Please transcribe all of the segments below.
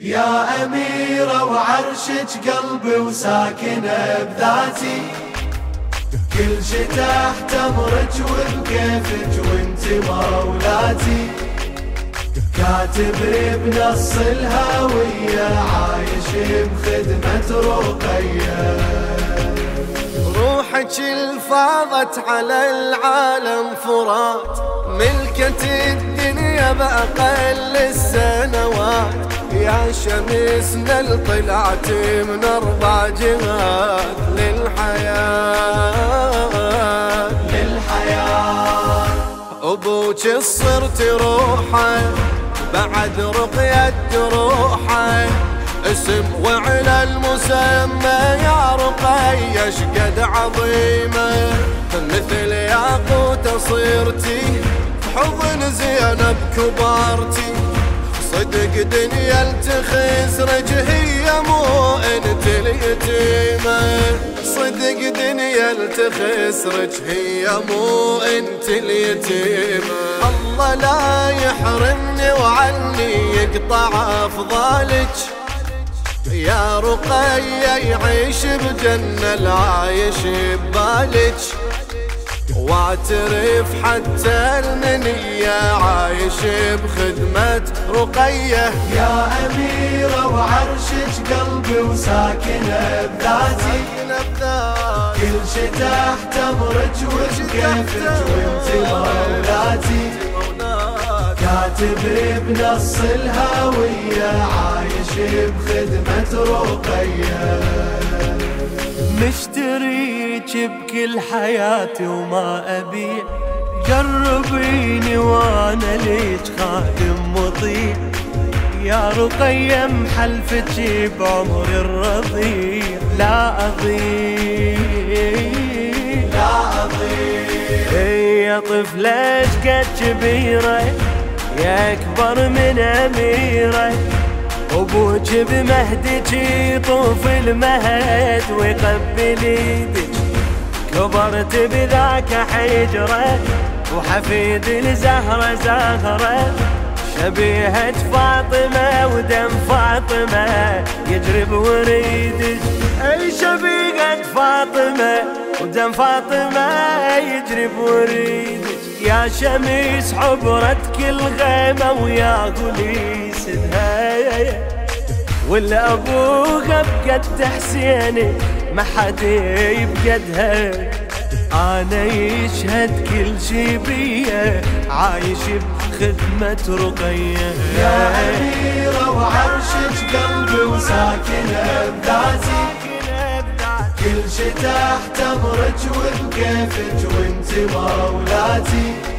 يا أميرة وعرشك قلبي وساكنة بذاتي. كل شي تحت أمرك وبكيفك وانت مولاتي. كاتب بنص الهوية عايش بخدمة رقية. روحك الفاضت على العالم فرات. ملكة الدنيا بأقل السنوات. يا شمسنا طلعت من أربع جهات للحياة. للحياة. أبوك صرت روحه بعد رقية روحه اسم وعلى المسمى يا رقية شقد عظيمة. مثل ياقوت صرتي حضن زينب كبارتي. صدق دنيا التخسرج هي مو انت اليتيمة صدق دنيا التخسرج هي مو انت اليتيمة الله لا يحرمني وعني يقطع أفضالك. يا رقية يعيش بجنة العايش ببالك. واعترف حتى المنية عايش بخدمة رقية. يا أميرة وعرشك قلبي وساكنة بذاتي. كل شي تحت أمرك وبكيفك وانت مولاتي. كاتب بنص الهوية عايش بخدمة رقية. مشتريك بكل حياتي وما أبيع جربيني وأنا ليك خادم مطيع يا رقية محلفتي بعمر الرضيع. لا أضيع لا أضيع. يا طفلة قد كبيرة يا أكبر من أميرة. أبوك بمهدك يطوف المهد ويقبل إيدك كبرت بذاك حجرة وحفيد الزهرة زهرة. شبيهة فاطمة ودم فاطمة يجري بوريدك أي شبيهة فاطمة ودم فاطمة يجري بوريدك يا شمس حبرت كل غيمة ويا غلي سدها ولا ابوها بقد حسيني ما حد يبقدها. أنا يشهد كل شي بيا عايش بخدمة رقية. يا أميرة وعرشك قلبي وساكنة بذاتي. كل شي تحت أمرك وبكيفك وانت مولاتي.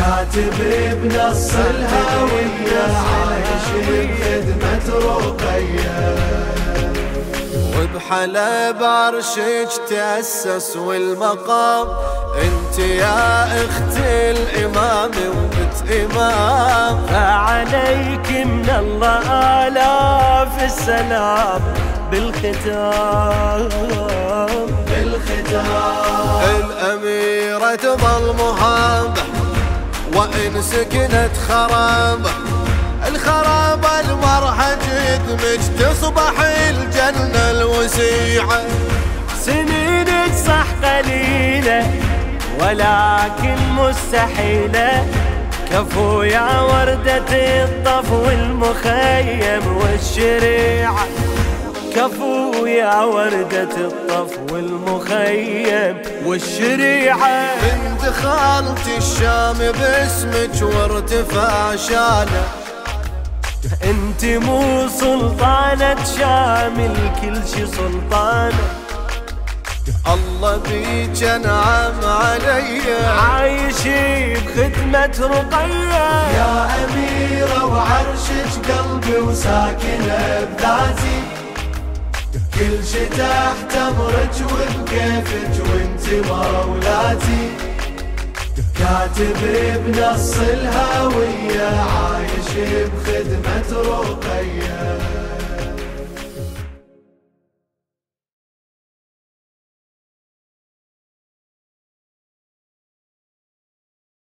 كاتب بنص الهوية عايش بخدمة رقية. وبحلب عرشك تأسس والمقام. انت يا أختي الامام وبت امام. فعليك من الله آلاف السلام. بالختام بالختام. الأميرة تظل مهابة وإن سكنت خرابة الخرابة المرحة جدمج تصبح الجنة الوسيعة. سنينك صح قليلة ولكن مستحيلة. كفو يا وردة الطف والمخيم والشريعة. كفو يا وردة الطف والمخيم والشريعة. دخلت الشام باسمك وارتفاع شانه انت مو سلطانة شامل كل شي سلطانة. الله بيك انعم علي. عايش بخدمة رقية. يا أميرة وعرشك قلبي وساكنة بذاتي. كل شي تحت أمرك وبكيفك وانت مولاتي. كاتب بنص الهوية عايش بخدمة رقية.